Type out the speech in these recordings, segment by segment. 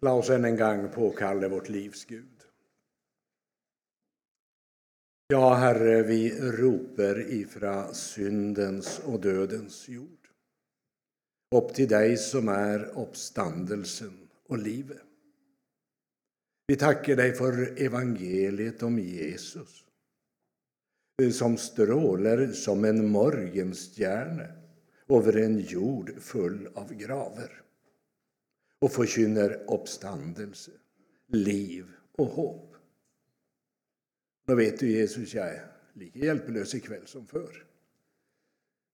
La oss än en gång påkalla vårt livs Gud. Ja, Herre, vi roper ifrån syndens och dödens jord upp till dig som är uppståndelsen och livet. Vi tackar dig för evangeliet om Jesus som strålar som en morgenstjärna över en jord full av graver och förkynner uppståndelse, liv och hopp. Då vet du Jesus, jag är lika hjälplös ikväll som förr.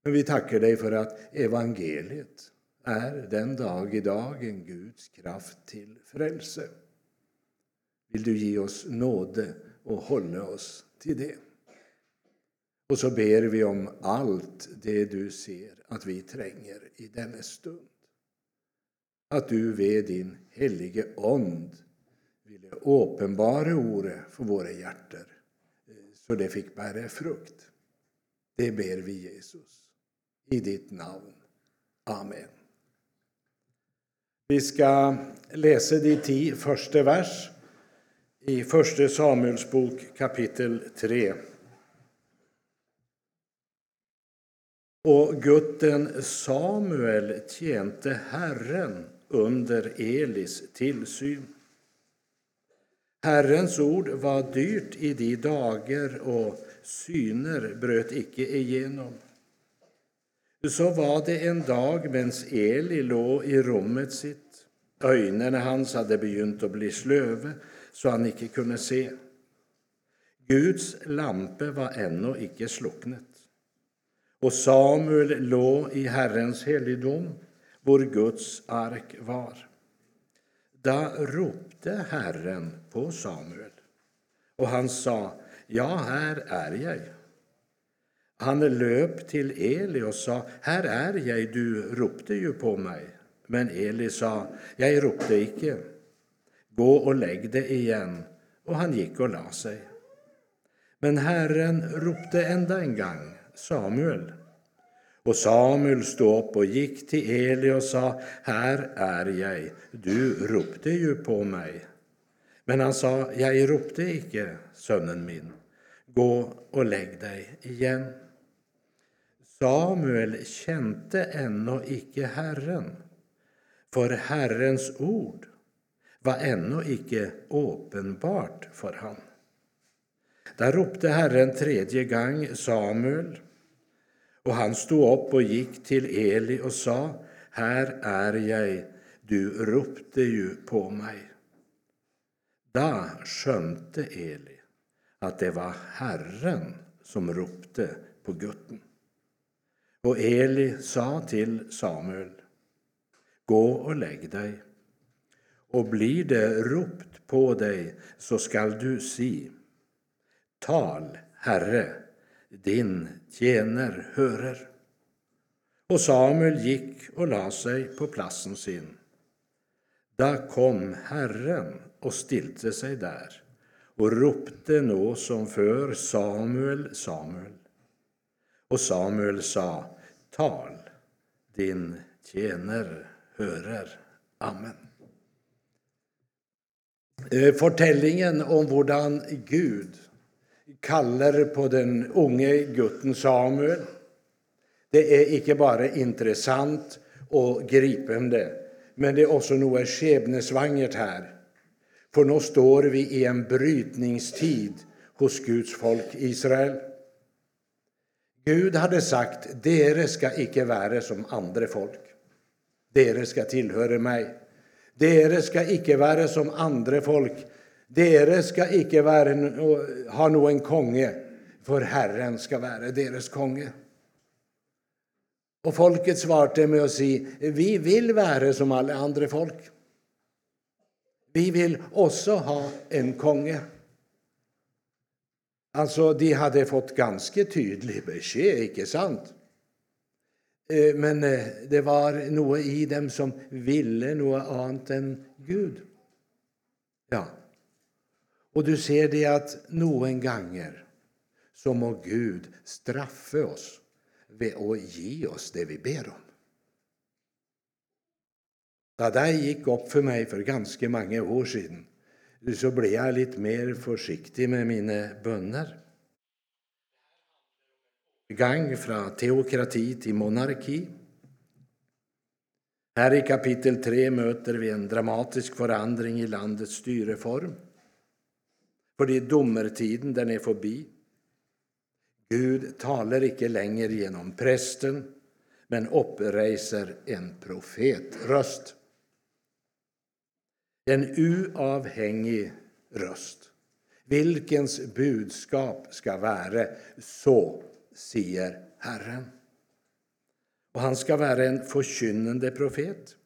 Men vi tackar dig för att evangeliet är den dag i dag en Guds kraft till frälse. Vill du ge oss nåde och hålla oss till det? Och så ber vi om allt det du ser att vi tränger i denna stund. Att du ved din helige ond ville uppenbara ordet för våra hjärtan eh, så det fick bära frukt. Det ber vi Jesus. I ditt namn. Amen. Vi ska läsa de tio första vers i Första Samuels bok kapitel 3. Och gutten Samuel tjänte Herren under Elis tillsyn. Herrens ord var dyrt i de dagar och syner bröt icke igenom. Så var det en dag medan Eli låg i rummet sitt. Ögonen hans hade begynt att bli slöve så han icke kunde se. Guds lampe var ännu icke slocknet. Och Samuel låg i Herrens helgedom, vår Guds ark var. Då ropte Herren på Samuel, och han sa, ja, här är jag. Han löp till Eli och sa, här är jag, du ropte ju på mig. Men Eli sa, jag ropte icke. Gå och lägg dig igen. Och han gick och la sig. Men Herren ropte ända en gång, Samuel. Och Samuel stod upp och gick till Eli och sa, här är jag, du ropte ju på mig. Men han sa, jag ropte icke, sonen min, gå och lägg dig igen. Samuel kände ännu icke Herren, för Herrens ord var ännu icke uppenbart för han. Där ropte Herren tredje gång Samuel, och han stod upp och gick till Eli och sa, här är jag, du ropte ju på mig. Då skönte Eli att det var Herren som ropte på gutten. Och Eli sa till Samuel, gå och lägg dig, och blir det ropt på dig så skall du si, tal, Herre, din tjäner hörer. Och Samuel gick och la sig på platsen sin. Då kom Herren och stilte sig där och ropte nå som för Samuel, Samuel. Och Samuel sa, tal, din tjäner hörer. Amen. Eh, fortellingen om hur Gud kaller på den unge gutten Samuel. Det är inte bara intressant och gripande, men det är också något skebnesvangert här. För nu står vi i en brytningstid hos Guds folk Israel. Gud hade sagt, dere ska icke vara som andra folk. Dere ska tillhöra mig. Dere ska icke vara som andra folk. Dere ska icke være, ha noen konge, för Herren ska være deres konge. Och folket svarte med att säga, vi vill vara som alla andra folk. Vi vill också ha en konge. Alltså, de hade fått ganska tydligt besked, icke sant? Eh, men eh, det var något i dem som ville något annat än Gud. Ja. Och du ser det att någon gånger så må Gud straffa oss ved ge oss det vi ber om. Da det gikk opp for meg for ganske mange år siden, så ble jeg litt mer forsiktig med mine bønner. Gang fra teokrati til monarki. Her i kapittel 3 møter vi en dramatisk forandring i landets styreform. Fordi dommertiden den er forbi. Gud taler ikke lenger gjennom presten, men oppreiser en profetrøst. En uavhengig røst. Hvilkens budskap skal være 'så sier Herren'. Og han skal være en forkynnende profet.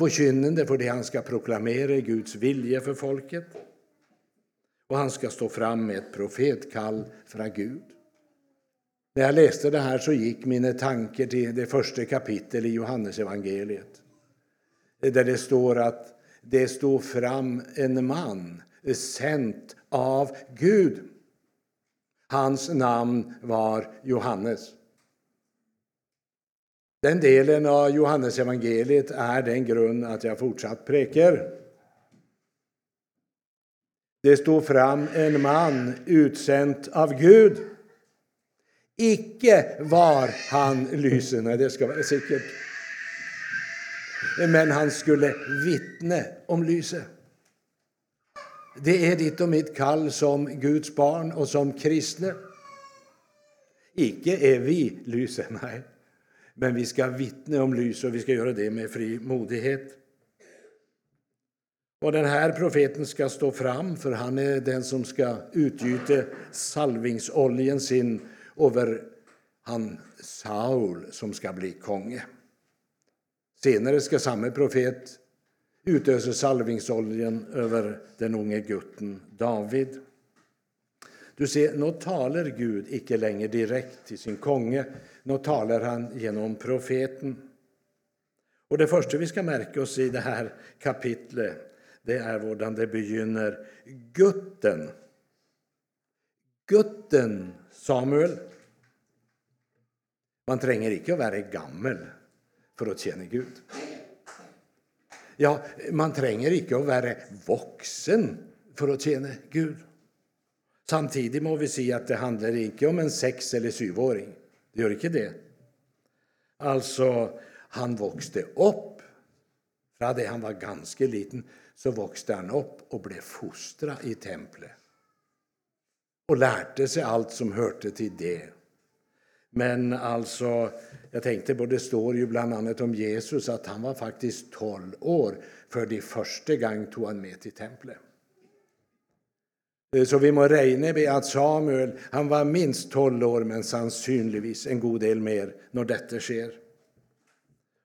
Forkynnende fordi han skal proklamere Guds vilje for folket och han ska stå fram med ett profetkall från Gud. När jag läste det här så gick mina tankar till det första kapitlet i Johannesevangeliet, där det står att det stod fram en man, sänd av Gud. Hans namn var Johannes. Den delen av Johannesevangeliet är den grund att jag fortsatt präker det stod fram en man, utsänd av Gud. Icke var han lysande, det ska vara säkert. men han skulle vittne om lyset. Det är ditt och mitt kall som Guds barn och som kristne. Icke är vi lyset, nej. men vi ska vittna om lyset, och vi ska göra det med frimodighet. Och den här profeten ska stå fram, för han är den som ska utgjuta salvingsoljen sin över han Saul, som ska bli konge. Senare ska samma profet utösa salvingsoljen över den unge gutten David. Du ser, nu talar Gud icke längre direkt till sin konge. nu talar han genom profeten. Och Det första vi ska märka oss i här kapitlet, det är vårdan, det begynner. Gutten. Gutten Samuel. Man trenger ikke å være gammel for å tjene Gud. Ja, man trenger ikke å være voksen for å tjene Gud. Samtidig må vi si at det handler ikke om en seks- eller syvåring. Det gjør ikke det. Altså, han vokste opp. Fra det han var ganske liten, så växte han upp och blev fostrad i templet och lärde sig allt som hörde till det. Men alltså, jag tänkte på, Det står ju bland annat om Jesus att han var faktiskt tolv år för de första gång tog han med till templet. Så vi må räkna med att Samuel han var minst tolv år, men sannsynligvis en god del mer när detta sker.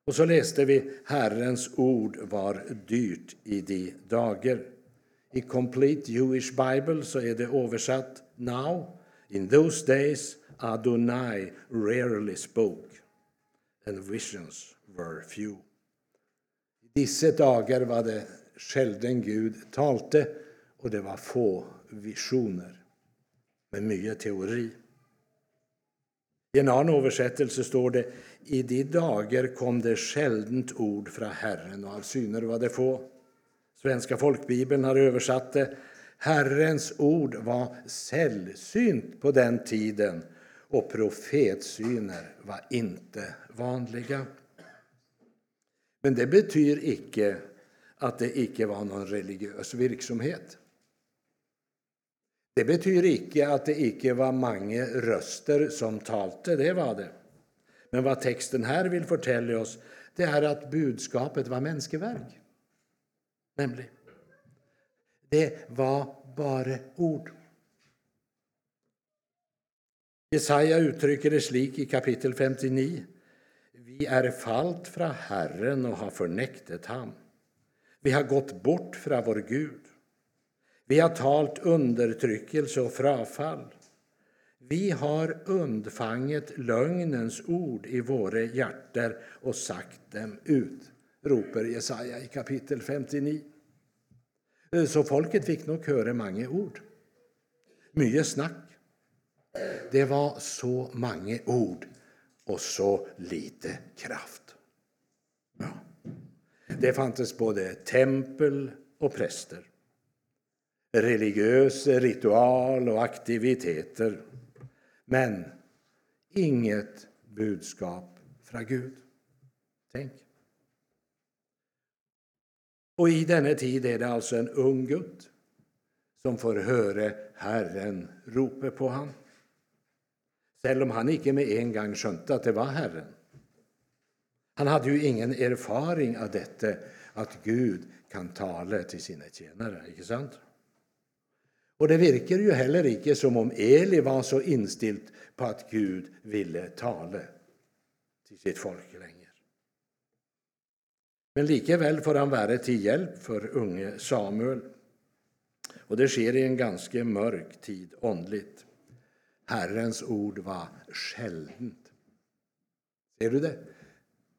Och så läste vi Herrens ord var dyrt i de dagar. I Complete Jewish Bible så är det översatt Now, in those days, Adonai rarely spoke, and visions were few. I dessa dagar var det sällan Gud talte, och det var få visioner, men mycket teori. I en annan översättelse står det i de dager kom det sjeldent ord från Herren, och av syner var det få. Svenska folkbibeln har översatt det Herrens ord var sällsynt på den tiden och profetsyner var inte vanliga. Men det betyder icke att det icke var någon religiös verksamhet. Det betyder icke att det icke var många röster som talte. Det var det. Men vad texten här vill fortelle oss, det är att budskapet var menneskeverk. Nämligen. Det var bara ord. Jesaja uttrycker det slik i kapitel 59. Vi är fallt från Herren och har förnektet ham. Vi har gått bort från vår Gud. Vi har talt undertryckelse och frafall. Vi har undfanget lögnens ord i våra hjärter och sagt dem ut, ropar Jesaja i kapitel 59. Så folket fick nog höra mange ord. Mye snack. Det var så mange ord och så lite kraft. Ja. Det fanns både tempel och präster. Religiösa ritual och aktiviteter. Men inget budskap från Gud. Tänk. Och i denna tid är det alltså en ung Gud som får höra Herren ropa på honom. Även om han inte med en gång skönte att det var Herren. Han hade ju ingen erfaring av detta, att Gud kan tala till sina tjänare. Inte sant? Och det verkar ju heller inte som om Eli var så inställd på att Gud ville tala till sitt folk längre. Men likevel får han vara till hjälp för unge Samuel. Och det sker i en ganska mörk tid åndligt. Herrens ord var sjeldent. Ser du det?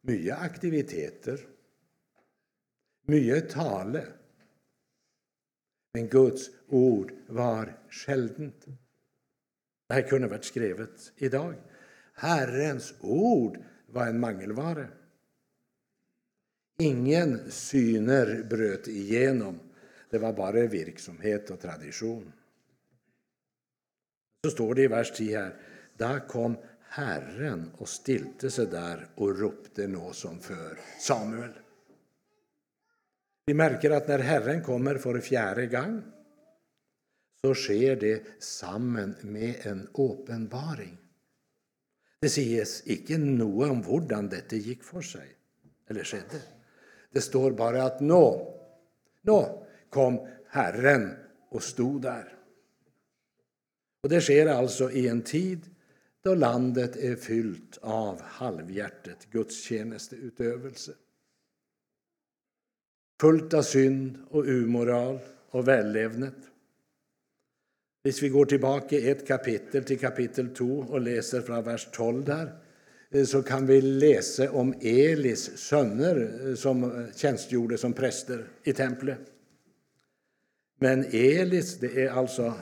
Mycket aktiviteter, mycket tale. Men Guds ord var skäldent. Det här kunde varit skrivet idag. Herrens ord var en mangelvara. Ingen syner bröt igenom. Det var bara verksamhet och tradition. Så står det i vers 10 här. Där kom Herren och stilte sig där och ropte nå som för Samuel. Vi märker att när Herren kommer för fjärde gång så sker det samman med en uppenbaring. Det sägs icke något om hur detta gick för sig, eller skedde. Det står bara att nå, nå kom Herren och stod där. Och det sker alltså i en tid då landet är fyllt av halvhjärtet gudstjänsteutövelse. Fullt av synd och umoral och vällevnad. Om vi går tillbaka ett kapitel till kapitel 2 och läser från vers 12 där eh, så kan vi läsa om Elis söner eh, som tjänstgjorde som präster i templet. Men Elis, det är alltså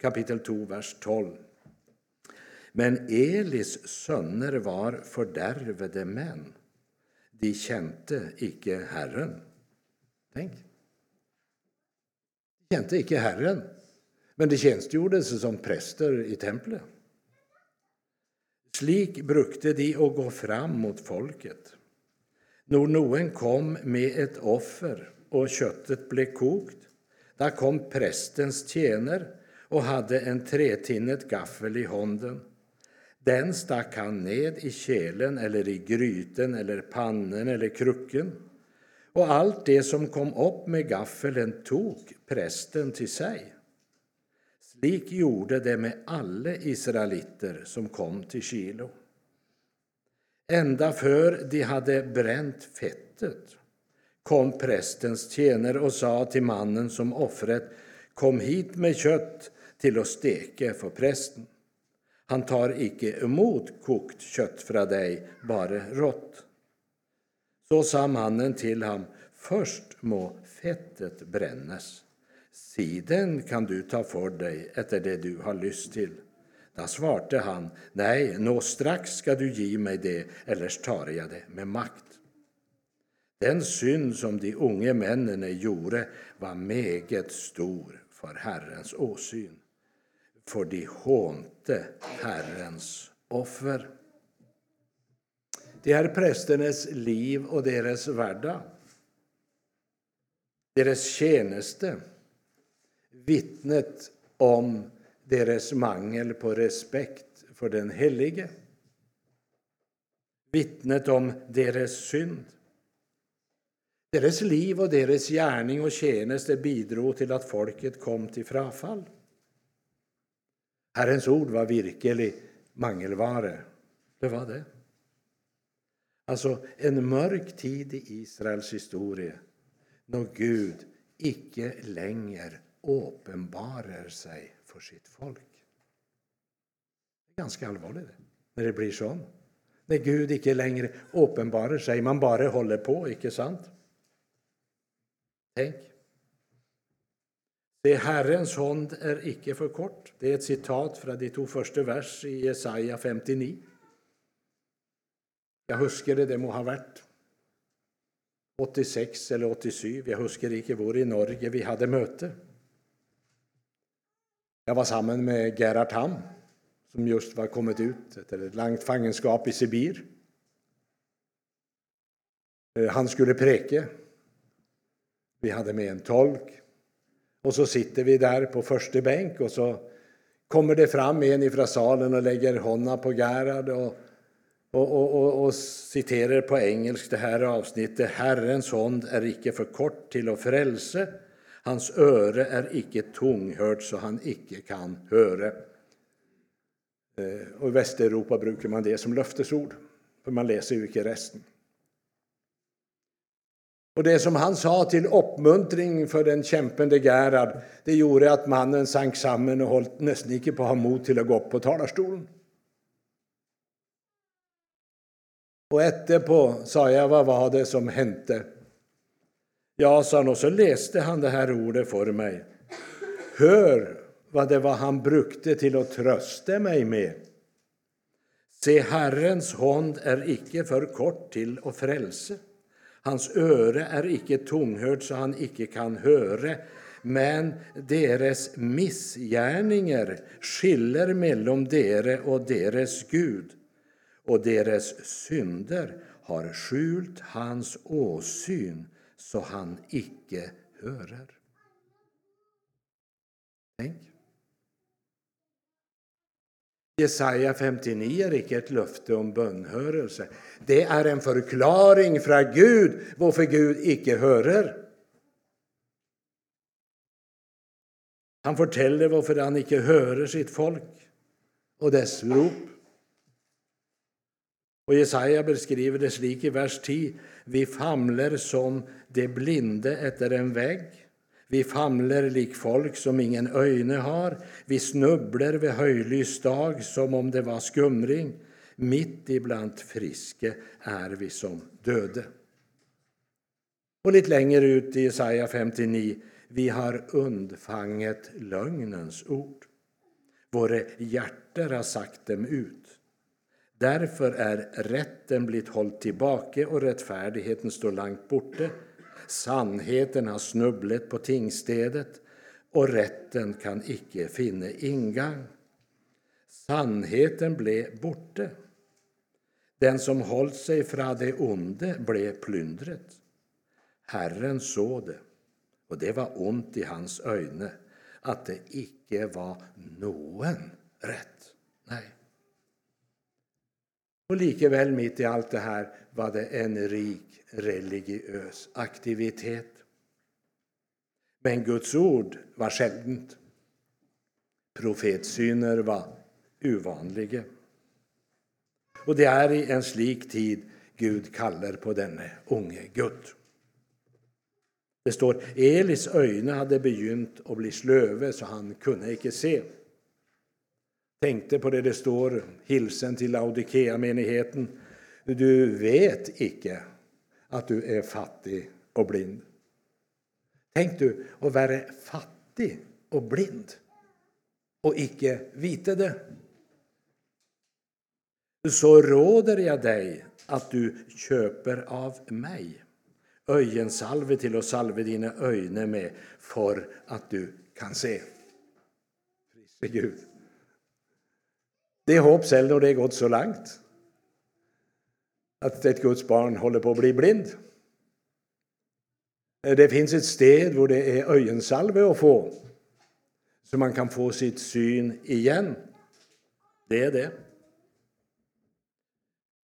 kapitel 2, vers 12. Men Elis söner var fördärvade män. De kände icke Herren. Tänk. De kände icke Herren, men de tjänstgjorde som präster i templet. Slik brukte de att gå fram mot folket. Når noen kom med ett offer och köttet blev kokt, där kom prästens tjänare och hade en tretinnet gaffel i handen. Den stack han ned i kälen eller i gryten eller pannen eller krucken. Och allt det som kom upp med gaffeln tog prästen till sig. Slik gjorde det med alla israeliter som kom till Kilo. Ända för de hade bränt fettet kom prästens tjänare och sa till mannen som offret Kom hit med kött till att steka för prästen. Han tar icke emot kokt kött från dig, bara rått. Då sa mannen till honom Först må fettet brännas Siden kan du ta för dig efter det du har lyst till. Då svarte han, nej, nå strax ska du ge mig det, ellers tar jag det med makt. Den synd som de unge männen gjorde var meget stor för Herrens åsyn, för de hånte Herrens offer. Det är prästernas liv och deras vardag, deras tjänste vittnet om deras mangel på respekt för den helige. Vittnet om deras synd. Deras liv och deras gärning och tjänste bidrog till att folket kom till frafall. Herrens ord var virkelig mangelvara. Det var det. Alltså en mörk tid i Israels historia när Gud icke längre uppenbarar sig för sitt folk. Det är ganska allvarligt när det blir så. När Gud icke längre uppenbarar sig, man bara håller på, icke sant? Tänk. Det Herrens hand är icke för kort. Det är ett citat från de två första vers i Jesaja 59. Jag husker det, det må ha varit 86 eller 87, jag husker ikke hvor i Norge vi hade möte. Jag var samman med Gerhard Ham, som just var kommit ut efter ett långt fangenskap i Sibir. Eh, han skulle preke. Vi hade med en tolk. Och så sitter vi där på första bänk och så kommer det fram en ifrån salen och lägger honna på Gerhard och, och, och, och, och citerar på engelska det här avsnittet. Herrens hånd är icke för kort till att frälse. Hans öre är icke tunghört så han icke kan höra. Eh, och I Västeuropa brukar man det som löftesord, för man läser ju icke resten. Och det som han sa till uppmuntring för den kämpande Gerhard, det gjorde att mannen sank samman och höll nästan icke på att ha mod till att gå upp på talarstolen. Och efterpå sa jag, vad var det som hände? Ja, sa han, och så läste han det här ordet för mig. Hör vad det var han brukte till att trösta mig med. Se, Herrens hand är icke för kort till att frälse. Hans öre är icke tunghört så han icke kan höra, men deras missgärningar skiljer mellan dere och deras Gud, och deras synder har skjult hans åsyn så han icke hörer. Tänk. Jesaja 59 är icke ett löfte om bönhörelse. Det är en förklaring från Gud varför Gud icke hörer. Han fortäller varför han icke hörer sitt folk och dess rop. Och Jesaja beskriver det slik i vers 10. Vi famler som de blinde efter en vägg. Vi famler lik folk som ingen öjne har. Vi snubblar vid höjlys dag som om det var skumring. Mitt ibland friske är vi som döde. Och lite längre ut i Jesaja 59. Vi har undfanget lögnens ord. Våra hjärtan har sagt dem ut. Därför är rätten blivit hållt tillbaka och rättfärdigheten står långt borta. Sannheten har snubblet på tingstedet och rätten kan icke finna ingång. Sannheten blev borte. Den som hållt sig från det onde blev plyndret. Herren såg det, och det var ont i hans öjne att det icke var någon rätt. Nej. Och likaväl mitt i allt det här var det en rik religiös aktivitet. Men Guds ord var sällsynt. Profetsyner var ovanliga. Och det är i en slik tid Gud kallar på denne unge Gud. Det står Elis ögon hade begynt att bli slöve så han kunde icke se. Tänkte på det det står, hilsen till Laodikea-menigheten. Du vet icke att du är fattig och blind. Tänk du att vara fattig och blind och icke vite det. Så råder jag dig att du köper av mig öjensalve till att salve dina ögon med för att du kan se. Prise Gud. Det är hopp själv när det är gått så långt att ett Guds barn håller på att bli blind. Det finns ett sted där det är öjensalve att få, så man kan få sitt syn igen. Det är det.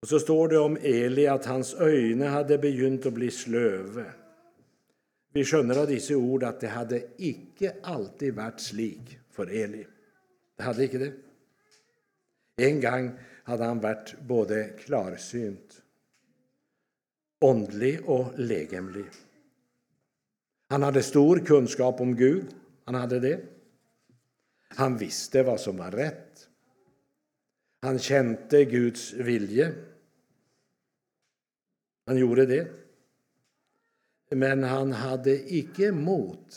Och så står det om Eli att hans ögon hade begynt att bli slöve. Vi skönner av dessa ord att det hade icke alltid varit slik för Eli. Det hade icke det. En gång hade han varit både klarsynt, åndlig och legemlig. Han hade stor kunskap om Gud. Han hade det. Han visste vad som var rätt. Han kände Guds vilje. Han gjorde det. Men han hade icke mod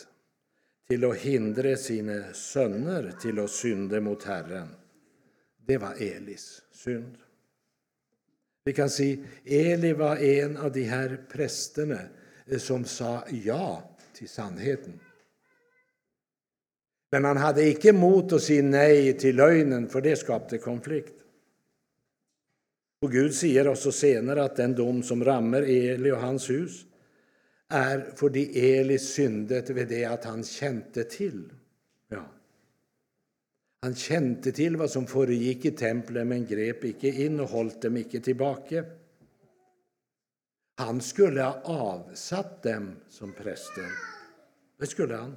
till att hindra sina söner till att synda mot Herren. Det var Elis synd. Vi kan se Eli var en av de här prästerna eh, som sa ja till sannheten. Men han hade icke mot att säga nej till lögnen, för det skapade konflikt. Och Gud säger också senare att den dom som rammer Eli och hans hus är för de Eli syndet vid det att han kände till. Han kände till vad som föregick i templet, men grep icke in och hållt dem icke tillbaka. Han skulle ha avsatt dem som präster. Det skulle han.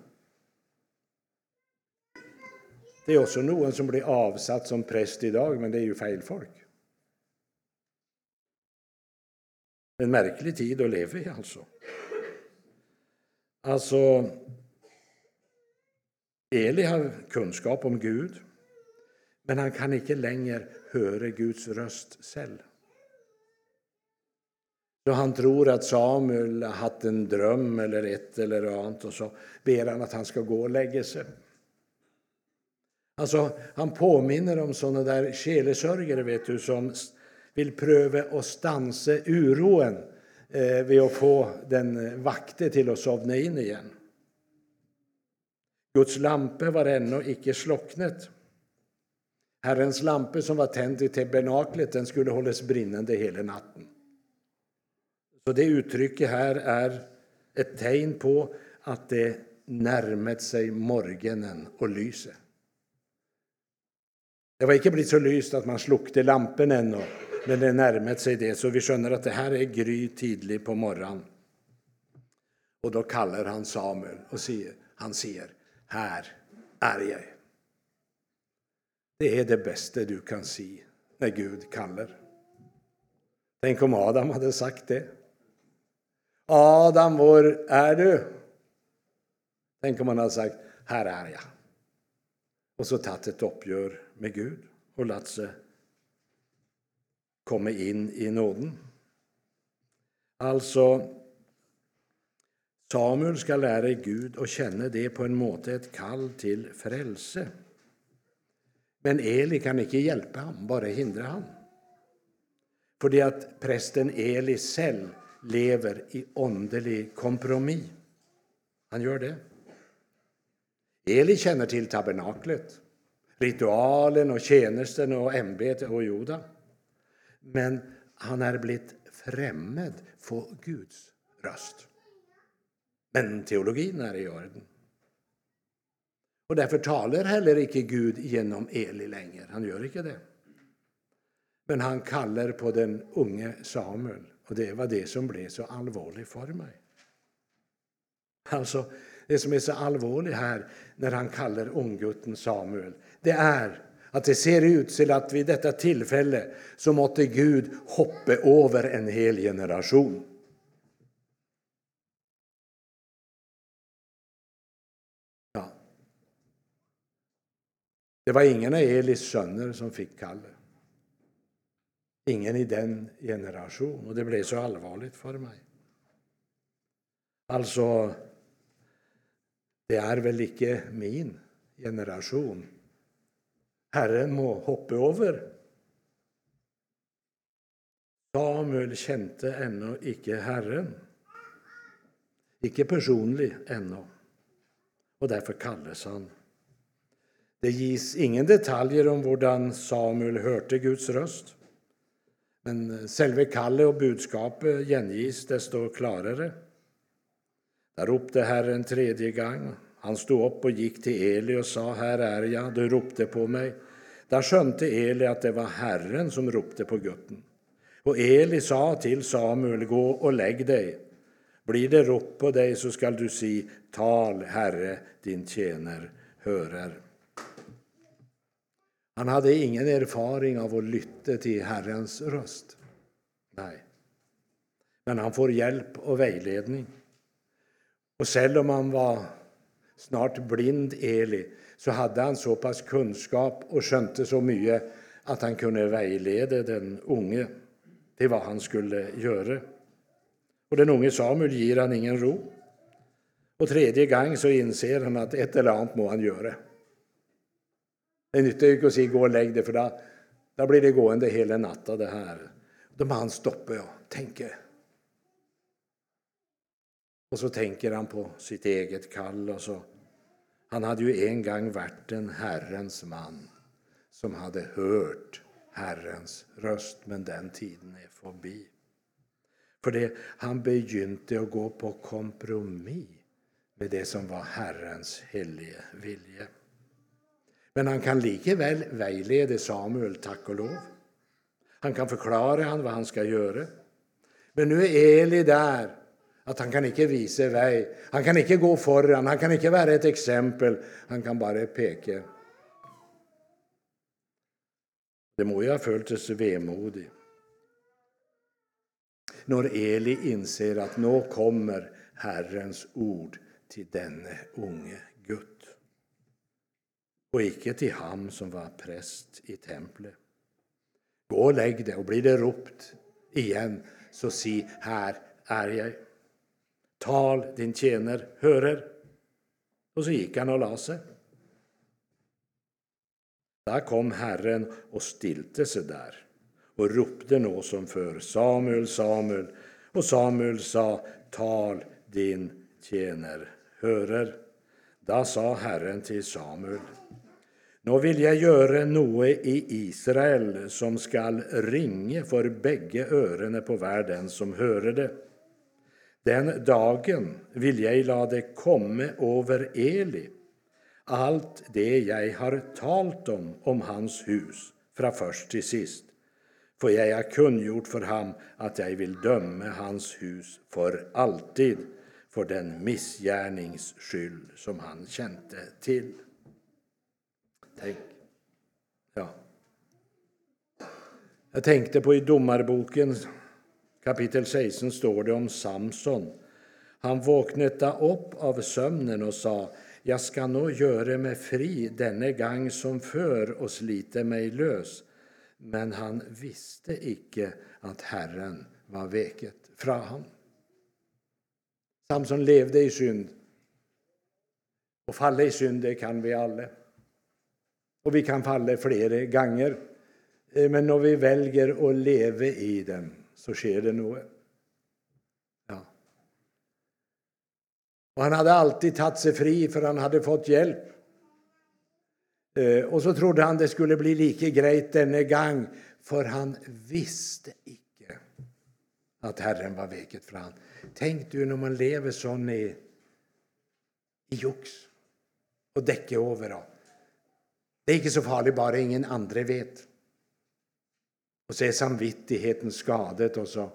Det är också någon som blir avsatt som präst idag, men det är ju fel folk. En märklig tid att leva i, alltså. Alltså, Eli har kunskap om Gud, men han kan inte längre höra Guds röst själv. Så han tror att Samuel har haft en dröm eller ett eller annat och så ber han att han ska gå och lägga sig. Alltså, han påminner om såna där kelesörjare vet du, som vill pröva att stansa uroen eh, vid att få den vakte till att sovna in igen. Guds lampe var ännu icke slocknet. Herrens lampe som var tänd i tabernaklet den skulle hållas brinnande hela natten. Så det uttrycket här är ett tecken på att det närmat sig morgonen och lyset. Det var inte blivit så lyst att man slukte lampen ännu, men det närmat sig det, så vi skönner att det här är gry tidlig på morgonen. Och då kallar han Samuel och säger, han säger, här är jag. Det är det bästa du kan se när Gud kallar. Tänk om Adam hade sagt det. Adam, var är du? Tänk om han hade sagt, här är jag. Och så tagit ett uppgör med Gud och låtit sig komma in i nåden. Alltså, Samuel ska lära Gud och känna det på en måte ett kall till frälse. Men Eli kan inte hjälpa honom, bara hindra honom. För det att prästen Eli själv lever i åndelig kompromiss. Han gör det. Eli känner till tabernaklet, ritualen och tjänsten och ämbetet och Joda. Men han är blivit främmad för Guds röst. Men teologin är i orden. Och därför talar heller icke Gud genom Eli längre. Han gör inte det. Men han kallar på den unge Samuel. Och det var det som blev så allvarligt för mig. Alltså, det som är så allvarligt här när han kallar unggutten Samuel, det är att det ser ut till att vid detta tillfälle så måtte Gud hoppa över en hel generation. Ja. Det var ingen av Elis söner som fick Kalle. Ingen i den generationen. Och det blev så allvarligt för mig. Alltså, det är väl icke min generation. Herren må hoppa över. Samuel kände ännu icke Herren. Icke personlig ännu. Och därför kallas han. Det ges ingen detaljer om hur Samuel hörde Guds röst. Men selve kallet och budskapet gengis desto klarare. Där ropte Herren tredje gång. Han stod upp och gick till Eli och sa, här är jag, du ropte på mig. Där skönte Eli att det var Herren som ropte på gutten. Och Eli sa till Samuel, gå och lägg dig. Blir det rop på dig så skall du si, tal, Herre, din tjäner hörer. Han hade ingen erfaring av att lytta till Herrens röst. Nej. Men han får hjälp och vägledning. Och själv om han var snart blind Eli så hade han så pass kunskap och skönte så mycket att han kunde vägleda den unge till vad han skulle göra. Och den unge Samuel ger han ingen ro. Och tredje gång så inser han att ett eller annat må han göra. Det är nyttigt att säga gå och lägg dig för då, då blir det gående hela natten det här. Då må han stoppa och tänka. Och så tänker han på sitt eget kall. Och så. Han hade ju en gång varit en Herrens man som hade hört Herrens röst, men den tiden är förbi. För det, han begynte att gå på kompromiss med det som var Herrens helige vilja. Men han kan likeväl vägleda Samuel, tack och lov. Han kan förklara han vad han ska göra. Men nu är Eli där, att han kan inte visa väg. Han kan inte gå föran, han kan inte vara ett exempel. Han kan bara peka. Det må ju ha följts vemodig. När Eli inser att nu kommer Herrens ord till denne unge och icke till ham som var präst i templet. Gå och lägg dig, och blir det ropt igen, så si, här är jag. Tal din tjäner hörer. Och så gick han och la sig. Där kom Herren och stilte sig där och ropte nå som för Samuel, Samuel. Och Samuel sa, tal din tjäner hörer. Då sa Herren till Samuel, nå vil jeg gjøre noe i Israel som skal ringe for begge ørene på hver den som hører det. Den dagen vil jeg la det komme over Eli, alt det jeg har talt om om hans hus, fra først til sist. For jeg har kunngjort for ham at jeg vil dømme hans hus for alltid för den missgärningsskyld som han kände till. Tänk. Ja. Jag tänkte på i Domarboken kapitel 16 står det om Samson. Han vaknade upp av sömnen och sa jag ska nog göra mig fri denne gång som för och slita mig lös. Men han visste icke att Herren var veket från honom. Samson levde i synd. Och falla i synd, det kan vi alla. Och vi kan falla flera gånger. Eh, men när vi väljer att leva i den så sker det något. Ja. Och han hade alltid tagit sig fri för han hade fått hjälp. Eh, och så trodde han det skulle bli lika grejt denna gång, för han visste icke att Herren var veket för honom. Tänk du när man lever sån i, i jox och däcker över. Då. Det är inte så farligt bara ingen andre vet. Och så är samvittigheten skadad och så.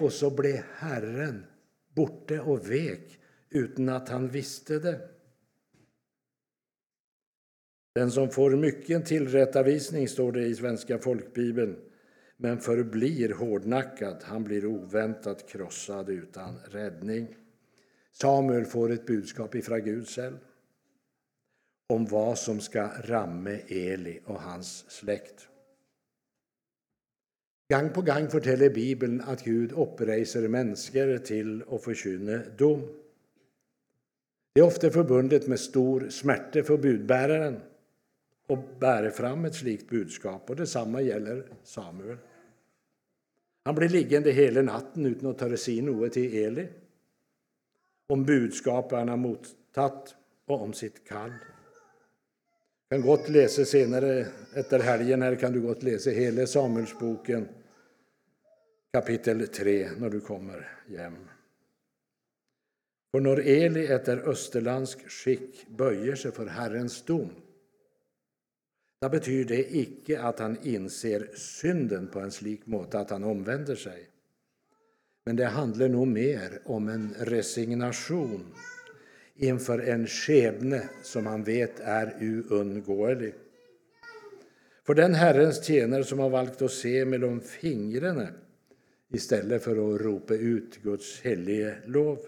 Och så blev Herren borta och vek utan att han visste det. Den som får mycket tillrättavisning, står det i Svenska folkbibeln, men förblir hårdnackad. Han blir oväntat krossad utan räddning. Samuel får ett budskap ifrån Gud själv om vad som ska ramme Eli och hans släkt. Gang på gang forteller Bibeln att Gud oppreser människor till att förkynna dom. Det är ofta förbundet med stor smärta för budbäraren att bära fram ett slikt budskap. Och detsamma gäller Samuel. Han blir liggande hela natten utan att ta sig något till Eli om budskapet han har mottatt och om sitt kall kan gott läsa senare, efter helgen här kan du gott läsa hela Samuelsboken kapitel 3 när du kommer hem. För när Eli efter österländsk skick böjer sig för Herrens dom det betyder icke att han inser synden på en slik måte att han omvänder sig. Men det handlar nog mer om en resignation inför en skebne som han vet är uundgåelig. För den Herrens tjänare som har valt att se mellan fingrarna istället för att ropa ut Guds helige lov.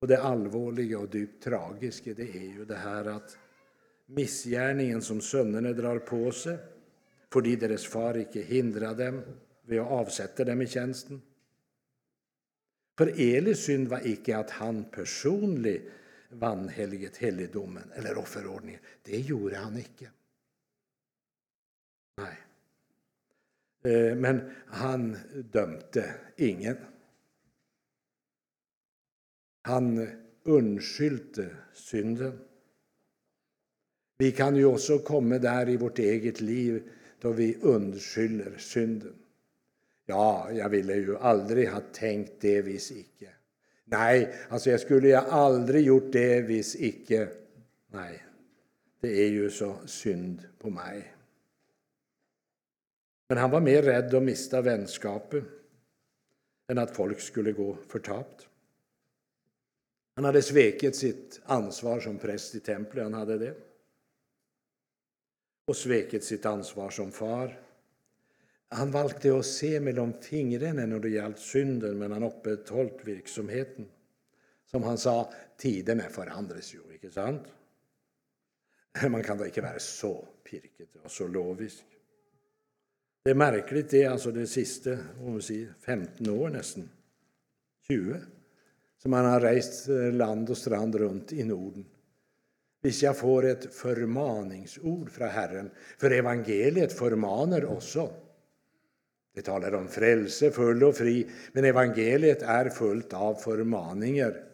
Och det allvarliga och djupt tragiska det är ju det här att missgärningen som sönerna drar på sig fordi deras far icke hindrar dem vid att avsätta dem i tjänsten. För Elis synd var icke att han personligen vann helget helgedomen eller offerordningen. Det gjorde han icke. Nej. Eh, men han dömde ingen. Han undskyldte synden. Vi kan ju också komma där i vårt eget liv då vi undskyller synden. Ja, jag ville ju aldrig ha tänkt det vis icke. Nej, alltså jag skulle ju aldrig gjort det vis icke. Nej, det är ju så synd på mig. Men han var mer rädd att mista vänskapen än att folk skulle gå förtapt. Han hade svekit sitt ansvar som präst i templet, han hade det. Och svekit sitt ansvar som far. Han valde att se mellan fingrarna när det gällde synden, men han upprätthållit verksamheten. Som han sa, tiden är förändras ju, inte sant? Man kan da inte vara så pirket och så lovisk. Det är märkligt, det är alltså det sista om vi säger 15 år nästan, 20, som han har rest land och strand runt i Norden. Hvis jag får ett förmaningsord från Herren, för evangeliet förmanar också. Det talar om frälse, full och fri, men evangeliet är fullt av förmaningar.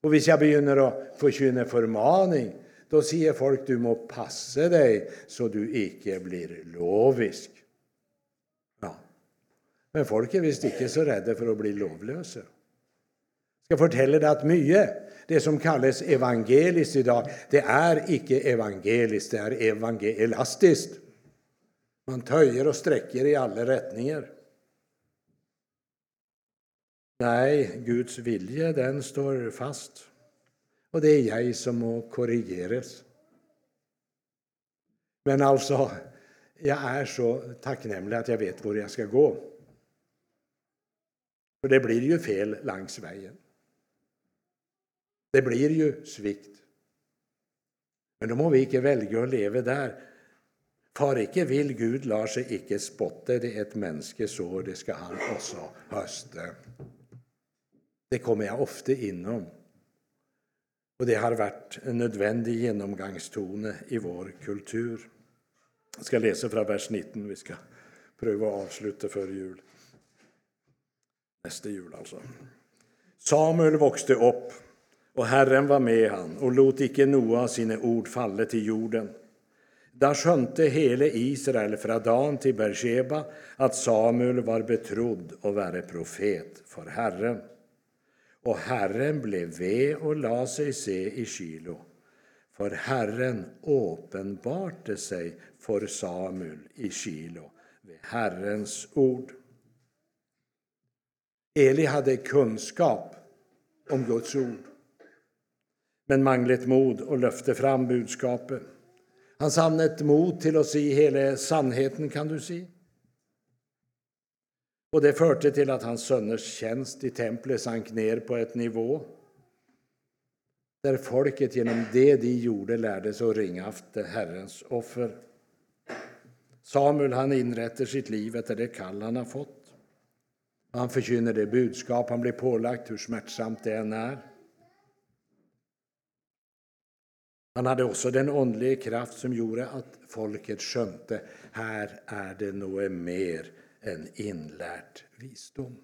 Och hvis jag begynner att förkynna förmaning, då säger folk du må passa dig så du icke blir lovisk. Ja. Men folk är visst inte så rädda för att bli lovlösa. Jag ska berätta dig att mycket, det som kallas evangeliskt idag, det är icke evangeliskt, det är evangelastiskt. Man töjer och sträcker i alla rättningar. Nej, Guds vilja den står fast. Och det är jag som må korrigeras. Men alltså, jag är så tacknämlig att jag vet var jag ska gå. För det blir ju fel längs vägen. Det blir ju svikt. Men då må vi inte välja att leva där. Far icke vill Gud lar sig icke spotte det ett mänske sår, det ska han också hösta. Det kommer jag ofta inom. Och det har varit en nödvändig genomgångstone i vår kultur. Jag ska läsa från vers 19, vi ska pröva att avsluta för jul. Nästa jul alltså. Samuel växte upp och Herren var med han och låt icke Noa sina ord falla till jorden. Där skönte hela Israel från Dan till Bersheba att Samuel var betrodd att vara profet för Herren. Och Herren blev ve och la sig se i Kilo. För Herren uppenbarte sig för Samuel i Kilo vid Herrens ord. Eli hade kunskap om Guds ord men manglet mod och löfte fram budskapet. Han samlet mod till att se hela sannheten, kan du se. Och det förde till att hans söners tjänst i templet sank ner på ett nivå där folket genom det de gjorde lärde sig att ringa efter Herrens offer. Samuel han inrättar sitt liv efter det kall han har fått. Han förkynner det budskap han blir pålagt, hur smärtsamt det än är. Han hade också den andliga kraft som gjorde att folket skönte här är det något mer än inlärt visdom.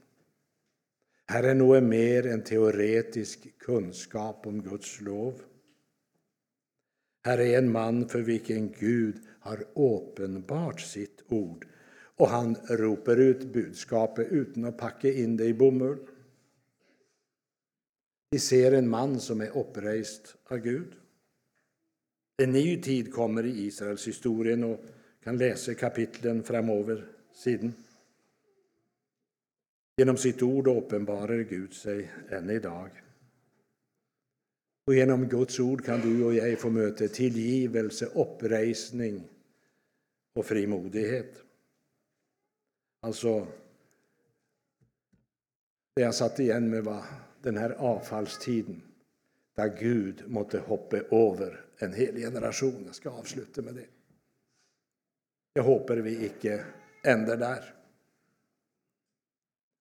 Här är något mer än teoretisk kunskap om Guds lov. Här är en man för vilken Gud har uppenbart sitt ord och han ropar ut budskapet utan att packa in det i bomull. Vi ser en man som är upprest av Gud. En ny tid kommer i Israels historien och kan läsa kapitlen framöver sidan. Genom sitt ord uppenbarar Gud sig än idag. Och genom Guds ord kan du och jag få möta tillgivelse, uppresning och frimodighet. Alltså, det jag satt igen med var den här avfallstiden där Gud måtte hoppa över en hel generation. Jag ska avsluta med det. Jag hoppas vi icke ändrar där.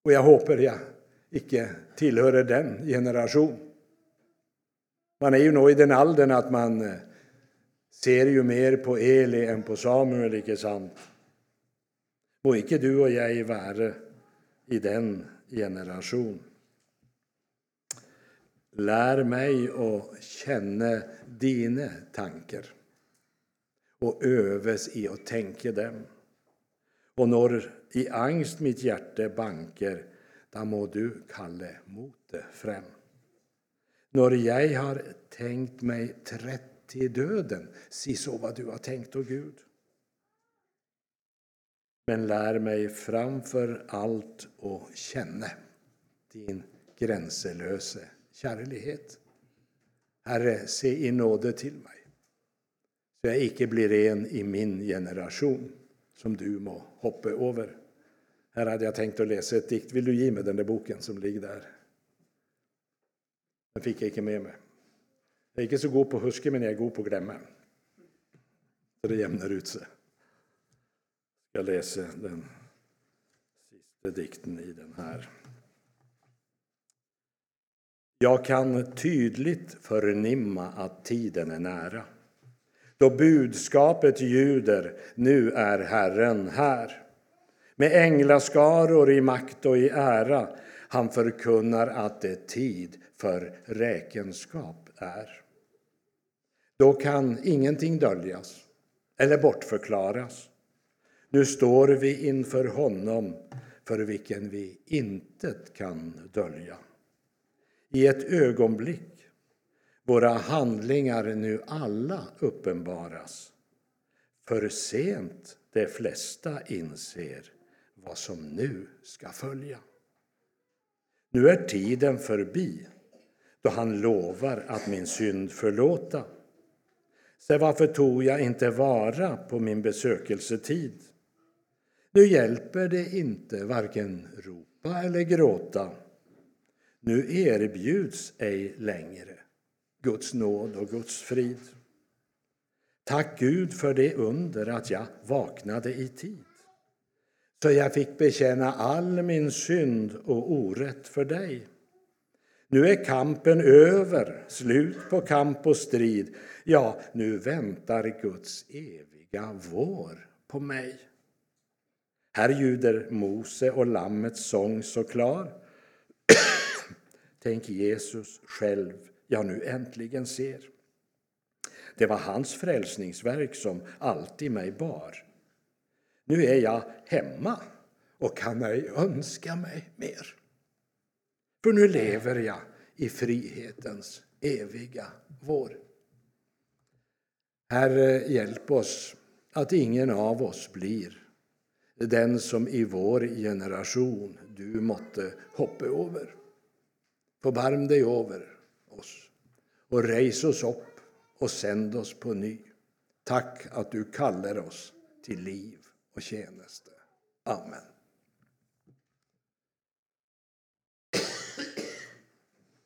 Och jag hoppas jag icke tillhör den generation. Man är ju nog i den åldern att man eh, ser ju mer på Eli än på Samuel, icke sant? Må ikke du og jeg være i den generationen. Lär mig att känna dina tankar och öves i att tänka dem. Och när i angst mitt hjärta banker, då må du kalle motet fram. När jag har tänkt mig trätt till döden, si så vad du har tänkt, och Gud. Men lär mig framför allt att känna din gränselöse kärlighet. Herre, se i nåde till mig, så jag icke blir en i min generation som du må hoppa över. Här hade jag tänkt att läsa ett dikt. Vill du ge mig den där boken som ligger där? Den fick jag inte med mig. Jag är inte så god på huske, men jag är god på glömma. Så det jämnar ut sig. Jag läser den sista dikten i den här. Jag kan tydligt förnimma att tiden är nära då budskapet ljuder nu är Herren här. Med änglaskaror i makt och i ära han förkunnar att det tid för räkenskap är. Då kan ingenting döljas eller bortförklaras. Nu står vi inför honom för vilken vi intet kan dölja. I ett ögonblick våra handlingar nu alla uppenbaras. För sent de flesta inser vad som nu ska följa. Nu är tiden förbi då han lovar att min synd förlåta. Se, varför tog jag inte vara på min besökelsetid? Nu hjälper det inte varken ropa eller gråta. Nu erbjuds ej längre Guds nåd och Guds frid. Tack Gud för det under att jag vaknade i tid så jag fick bekänna all min synd och orätt för dig. Nu är kampen över, slut på kamp och strid. Ja, nu väntar Guds eviga vår på mig. Här ljuder Mose och Lammets sång så klar. Tänk Jesus själv jag nu äntligen ser. Det var hans frälsningsverk som alltid mig bar. Nu är jag hemma och kan ej önska mig mer. För nu lever jag i frihetens eviga vår. Herre, hjälp oss att ingen av oss blir den som i vår generation du måtte hoppa över. Förbarm dig över oss och res oss upp och sänd oss på ny. Tack att du kallar oss till liv och tjänste. Amen.